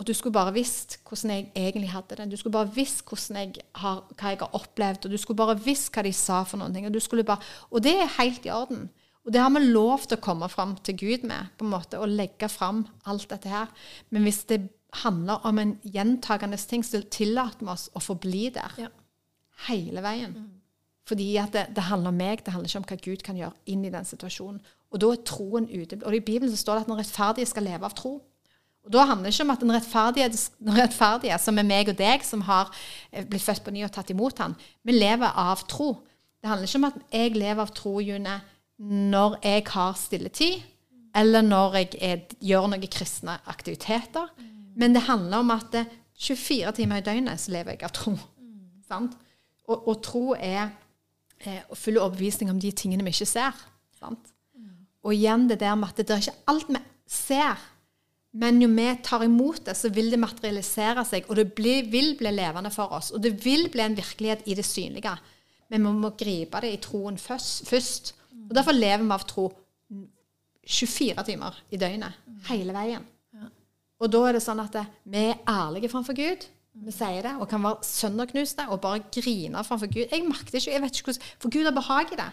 Speaker 3: Og du skulle bare visst hvordan jeg egentlig hadde det. Du skulle bare visst jeg har, hva jeg har opplevd, og du skulle bare visst hva de sa for noen ting. Og, bare, og det er helt i orden. Og det har vi lov til å komme fram til Gud med, på en måte, og legge fram alt dette her. Men hvis det handler om en gjentagende ting, så tillater vi oss å forbli der
Speaker 2: Ja.
Speaker 3: hele veien. Fordi at det, det handler om meg, det handler ikke om hva Gud kan gjøre inn i den situasjonen. Og da er troen ute. Og i Bibelen så står det at den rettferdige skal leve av tro. Og da handler det ikke om at den rettferdige, den rettferdige, som er meg og deg, som har eh, blitt født på ny og tatt imot han, vi lever av tro. Det handler ikke om at jeg lever av tro, June, når jeg har stilletid, eller når jeg er, gjør noen kristne aktiviteter. Men det handler om at eh, 24 timer i døgnet så lever jeg av tro. Sant? Og, og tro er eh, full overbevisning om de tingene vi ikke ser. Sant? Og igjen det der med at det er ikke alt vi ser, men jo vi tar imot det, så vil det materialisere seg, og det blir, vil bli levende for oss. Og det vil bli en virkelighet i det synlige. Men vi må gripe det i troen først. først. Og Derfor lever vi av tro 24 timer i døgnet, hele veien. Og da er det sånn at det, vi er ærlige framfor Gud. Vi sier det, og kan være sønderknuste og bare grine framfor Gud. Jeg makter ikke, jeg vet ikke hvordan, For Gud har behag i det.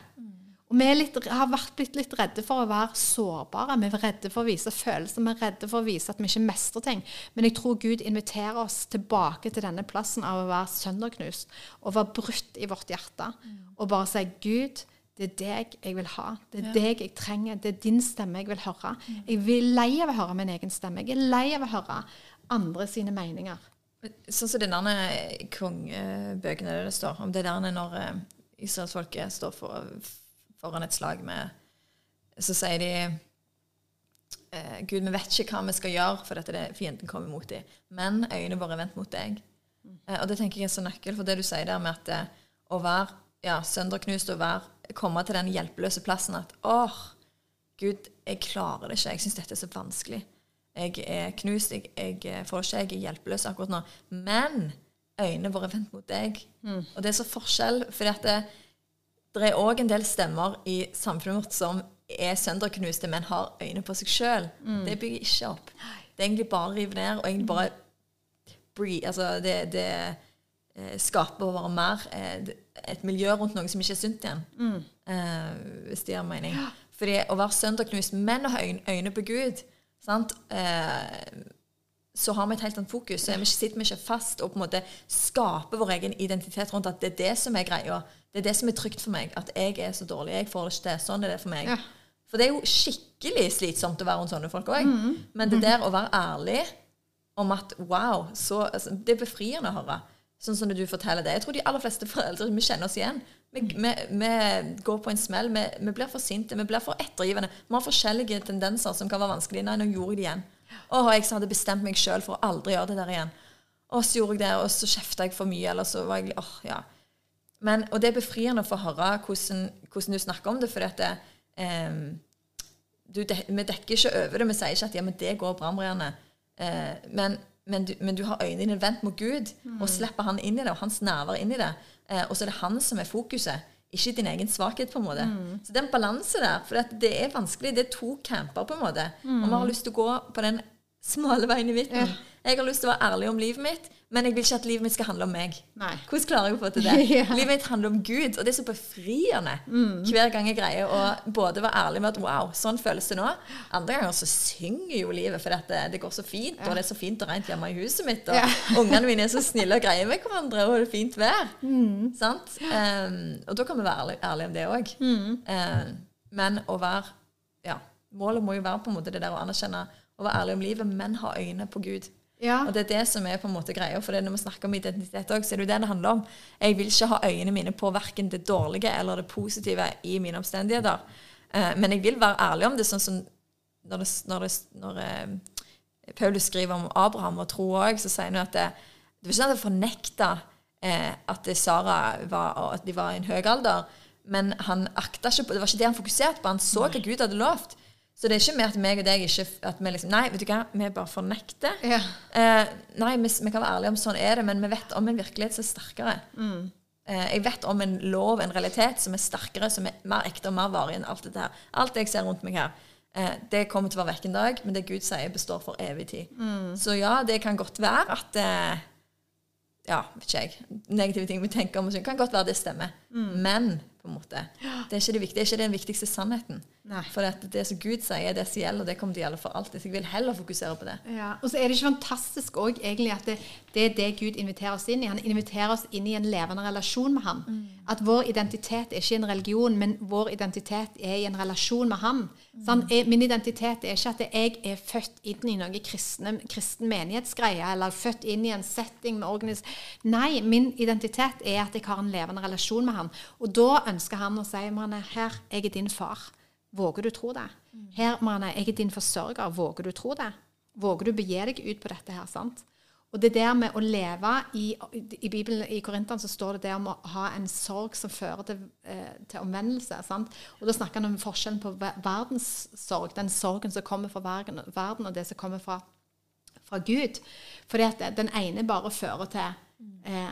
Speaker 3: Og vi litt, har vært blitt litt redde for å være sårbare. Vi er redde for å vise følelser. Vi er redde for å vise at vi ikke mestrer ting. Men jeg tror Gud inviterer oss tilbake til denne plassen av å være sønderknust og være brutt i vårt hjerte. Og bare si Gud, det er deg jeg vil ha. Det er deg jeg trenger. Det er din stemme jeg vil høre. Jeg er lei av å høre min egen stemme. Jeg er lei av å høre andre sine meninger.
Speaker 2: Sånn som den der kongebøkene der det står om det der når eh, israelsfolket står for, foran et slag med Så sier de eh, Gud, vi vet ikke hva vi skal gjøre, for dette er fienden kommer mot dem. Men øynene våre er vendt mot deg. Eh, og det tenker jeg er så nøkkel for det du sier der med at eh, å være ja, sønderknust og være, komme til den hjelpeløse plassen at åh, Gud, jeg klarer det ikke. Jeg syns dette er så vanskelig. Jeg er knust, jeg, jeg får ikke, jeg er hjelpeløs akkurat nå. Men øynene våre er vendt mot deg. Og det er så forskjell, for det, det er òg en del stemmer i samfunnet vårt som er sønderknuste, men har øyne på seg sjøl. Det bygger ikke opp. Det er egentlig bare å rive ned, og egentlig bare breathe. Altså, det, det eh, skaper bare mer eh, et miljø rundt noe som ikke er sunt igjen. Eh, hvis det gir mening. Fordi å være sønderknust, men å ha øyne, på Gud sant? Eh, så har vi et helt annet fokus. Så vi ikke, sitter vi ikke fast og på en måte skaper vår egen identitet rundt at det er det som er greia. Det er det som er trygt for meg. At jeg er så dårlig. Jeg får det ikke til. Sånn er det for meg.
Speaker 3: Ja.
Speaker 2: For det er jo skikkelig slitsomt å være rundt sånne folk òg. Men det der å være ærlig om at wow, så, altså, Det er befriende å høre. Sånn som du forteller det. Jeg tror de aller fleste foreldre vi kjenner oss igjen. Vi, vi, vi går på en smell. Vi, vi blir for sinte, vi blir for ettergivende. Vi har forskjellige tendenser som kan være vanskelige. Nei, nå gjorde jeg det igjen. Åh, jeg hadde bestemt meg sjøl for å aldri gjøre det der igjen. Og så gjorde jeg det, og så kjefta jeg for mye, eller så var jeg åh, ja. Men, og det er befriende å få høre hvordan, hvordan du snakker om det, for at det, eh, du, vi dekker ikke over det. Vi sier ikke at ja, men det går bra, Marianne. Eh, men, men, du, men, du, har øynene dine vendt mot Gud, mm. og slipper han inn i det, og hans nerver inn i det. Eh, og så er det han som er fokuset, ikke din egen svakhet. på en måte. Mm. Så det er en balanse der. For det er vanskelig. Det er to camper, på en måte. Mm. Og vi har lyst til å gå på den smale veien i midten. Ja. Jeg har lyst til å være ærlig om livet mitt, men jeg vil ikke at livet mitt skal handle om meg.
Speaker 3: Nei.
Speaker 2: Hvordan klarer jeg å få til det? ja. Livet mitt handler om Gud, og det er så befriende mm. hver gang jeg greier å både være ærlig med at wow, sånn føles det nå. Andre ganger så synger jo livet fordi det, det, går så fint, ja. og det er så fint og rent hjemme i huset mitt, og ja. ungene mine er så snille og greie med hverandre, og det er fint vær. Mm. Sant? Um, og da kan vi være ærlige ærlig om det òg. Mm. Um, men å være Ja, målet må jo være på en måte det der å anerkjenne å være ærlig om livet, men ha øyne på Gud. Ja. Og det er det som er på en måte greia. For når vi snakker om identitet òg, så er det jo det det handler om. Jeg vil ikke ha øynene mine på verken det dårlige eller det positive i mine omstendigheter. Uh, men jeg vil være ærlig om det, sånn som når, det, når, det, når uh, Paulus skriver om Abraham og tro òg, så sier han at det, det var ikke sånn at han fornekta uh, at Sara var, at de var i en høy alder. Men han akta ikke på, det var ikke det han fokuserte på. Han så hva Gud hadde lovt. Så det er ikke mer at meg og deg ikke at vi liksom Nei, vet du hva, vi bare fornekter. Ja. Eh, nei, vi, vi, kan være ærlige om sånn er det, men vi vet om en virkelighet som er sterkere. Mm. Eh, jeg vet om en lov, en realitet, som er sterkere, som er mer ekte og mer varig enn alt dette her. Alt det jeg ser rundt meg her, eh, det kommer til å være vekk en dag, men det Gud sier, består for evig tid. Mm. Så ja, det kan godt være at eh, ja, vet ikke jeg, negative ting vi tenker om, kan godt være det stemmer. Mm. Men på en måte. Det er ikke, det, det er ikke den viktigste sannheten. Nei. For det, det som Gud sier, er det som gjelder, det kommer til å gjelde for alltid. Så jeg vil heller fokusere på det.
Speaker 3: Ja. Og så er det ikke fantastisk òg egentlig at det, det, er det Gud inviterer oss inn i. Han inviterer oss inn i en levende relasjon med ham. Mm. At vår identitet er ikke en religion, men vår identitet er i en relasjon med ham. Mm. Sånn, min identitet er ikke at jeg er født inn i noe kristne, kristen menighetsgreie, eller født inn i en setting med organis... Nei, min identitet er at jeg har en levende relasjon med ham. Og da ønsker han å si Marianne, her, jeg er din far. Våger du tro det? Her, Marianne, jeg er din forsørger. Våger du tro det? Våger du begi deg ut på dette her? sant? Og det der med å leve I, i Bibelen i Korintene så står det det om å ha en sorg som fører til, eh, til omvendelse. sant? Og Da snakker han om forskjellen på verdenssorg, den sorgen som kommer fra verden, og det som kommer fra, fra Gud. Fordi at den ene bare fører til Eh,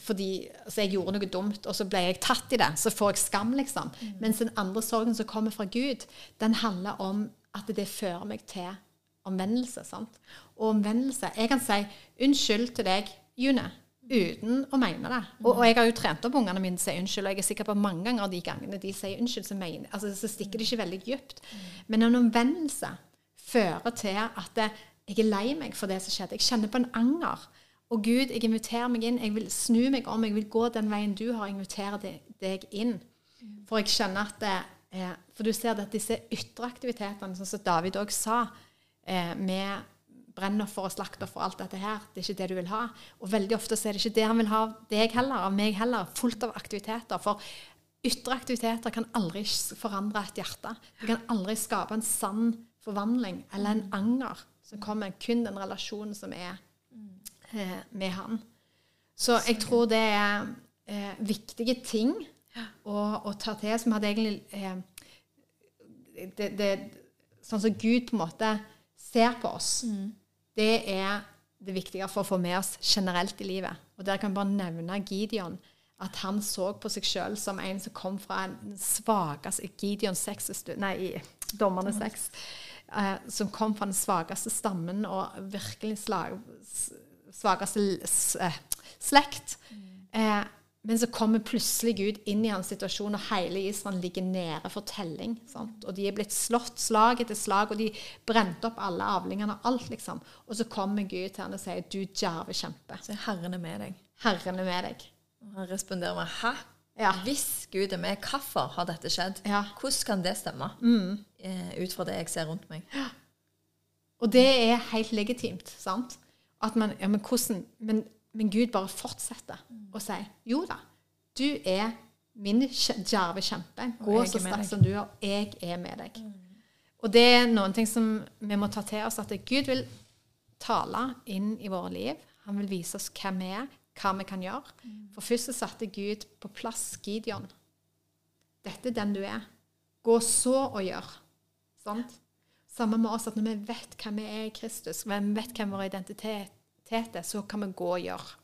Speaker 3: fordi altså jeg gjorde noe dumt, og så ble jeg tatt i det. Så får jeg skam, liksom. Mm. Mens den andre sorgen som kommer fra Gud, den handler om at det fører meg til omvendelse. sant? Og omvendelse Jeg kan si 'unnskyld' til deg, June, uten å mene det. Og, og jeg har jo trent opp ungene mine til å si unnskyld, og jeg er sikker på mange ganger de gangene de sier unnskyld, så, mener, altså, så stikker det ikke veldig dypt. Men en omvendelse fører til at jeg er lei meg for det som skjedde. Jeg kjenner på en anger. Og Gud, jeg inviterer meg inn. Jeg vil snu meg om. Jeg vil gå den veien du har. Invitere deg inn. For jeg skjønner at det, eh, For du ser at disse ytre aktivitetene, sånn som David òg sa, eh, med brennoffer og slaktoffer og alt dette her, det er ikke det du vil ha. Og veldig ofte så er det ikke det han vil ha av deg heller, av meg heller. Fullt av aktiviteter. For ytre aktiviteter kan aldri forandre et hjerte. Det kan aldri skape en sann forvandling eller en anger som kommer. Kun den relasjonen som er eh, med han. Så jeg tror det er eh, viktige ting å, å, ta til, som hadde egentlig eh, det, det, Sånn som Gud på en måte ser på oss, mm. det er det viktige for å få med oss generelt i livet. Og der kan jeg bare nevne Gideon. At han så på seg sjøl som en som kom fra den svakeste Gideon 6, nei, Dommerne 6. Eh, som kom fra den svakeste stammen og virkelig slag, svakeste eh, slekt. Eh, men så kommer plutselig Gud inn i hans situasjon, og hele Israel ligger nede for telling. Sant? Og de er blitt slått slag etter slag, og de brente opp alle avlingene og alt, liksom. Og så kommer Gud til han og sier, 'Du djerve kjempe'.
Speaker 2: Så Herren er med deg.
Speaker 3: Herren er med deg.
Speaker 2: Og han responderer med 'Hæ? Ja. Hvis Gud er med, hvorfor har dette skjedd? Ja. Hvordan kan det stemme? Mm. Eh, ut fra det jeg ser rundt meg. Ja.
Speaker 3: Og det er helt legitimt, sant? At man Ja, men hvordan Men men Gud bare fortsetter å si jo da, du er min djerve kjempe. Gå så sterkt som du er. Jeg er med deg. Og det er noen ting som vi må ta til oss, at Gud vil tale inn i våre liv. Han vil vise oss hvem vi er, hva vi kan gjøre. For først så satte Gud på plass Gideon. Dette er den du er. Gå så og gjør. Sant? Samme med oss, at når vi vet hvem vi er i Kristus, vi vet hvem vår identitet er, så kan vi gå og gjøre.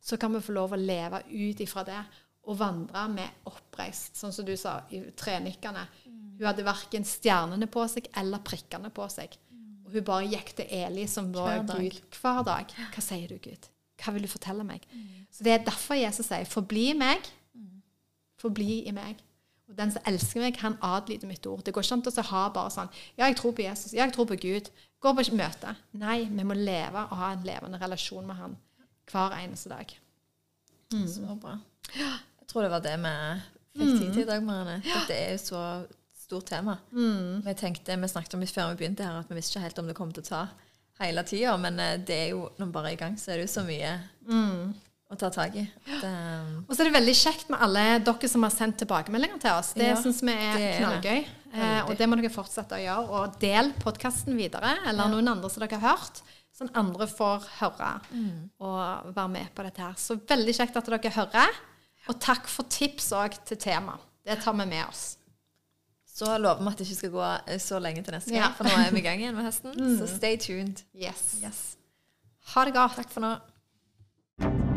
Speaker 3: Så kan vi få lov å leve ut ifra det og vandre med oppreist, sånn som du sa, i trenikkene. Hun hadde verken stjernene på seg eller prikkene på seg. Og hun bare gikk til Eli, som var. Gud, hver dag. Hva sier du, Gud? Hva vil du fortelle meg? Så det er derfor Jesus sier, forbli meg, forbli i meg. Og den som elsker meg, han adlyder mitt ord. Det går ikke an å ha bare sånn Ja, jeg tror på Jesus. Ja, jeg tror på Gud. Går på møte. Nei, vi må leve og ha en levende relasjon med han hver eneste dag.
Speaker 2: Så bra. Jeg tror det var det vi fikk tid til i dag, Marianne. Dette er jo så stort tema. Vi tenkte, vi snakket om det før vi begynte her, at vi visste ikke helt om det kom til å ta hele tida. Men eh, det er jo, når vi bare er i gang, så er det jo så mye å ta tak i. Det,
Speaker 3: Og så er det veldig kjekt med alle dere som har sendt tilbakemeldinger til oss. Det
Speaker 2: Ja,
Speaker 3: syns vi er,
Speaker 2: er
Speaker 3: knallgøy. Eh, og det må dere fortsette å gjøre. Og del podkasten videre, eller noen andre som dere har hørt. Sånn andre får høre og være med på dette her. Så veldig kjekt at dere hører. Og takk for tips òg til tema. Det tar vi med oss.
Speaker 2: så lover vi at det ikke skal gå eh, så lenge til neste gang,
Speaker 3: Ja.
Speaker 2: for nå er vi i gang igjen med høsten. Så stay tuned.
Speaker 3: Yes.
Speaker 2: Yes.
Speaker 3: Ha det godt.
Speaker 2: Takk for nå.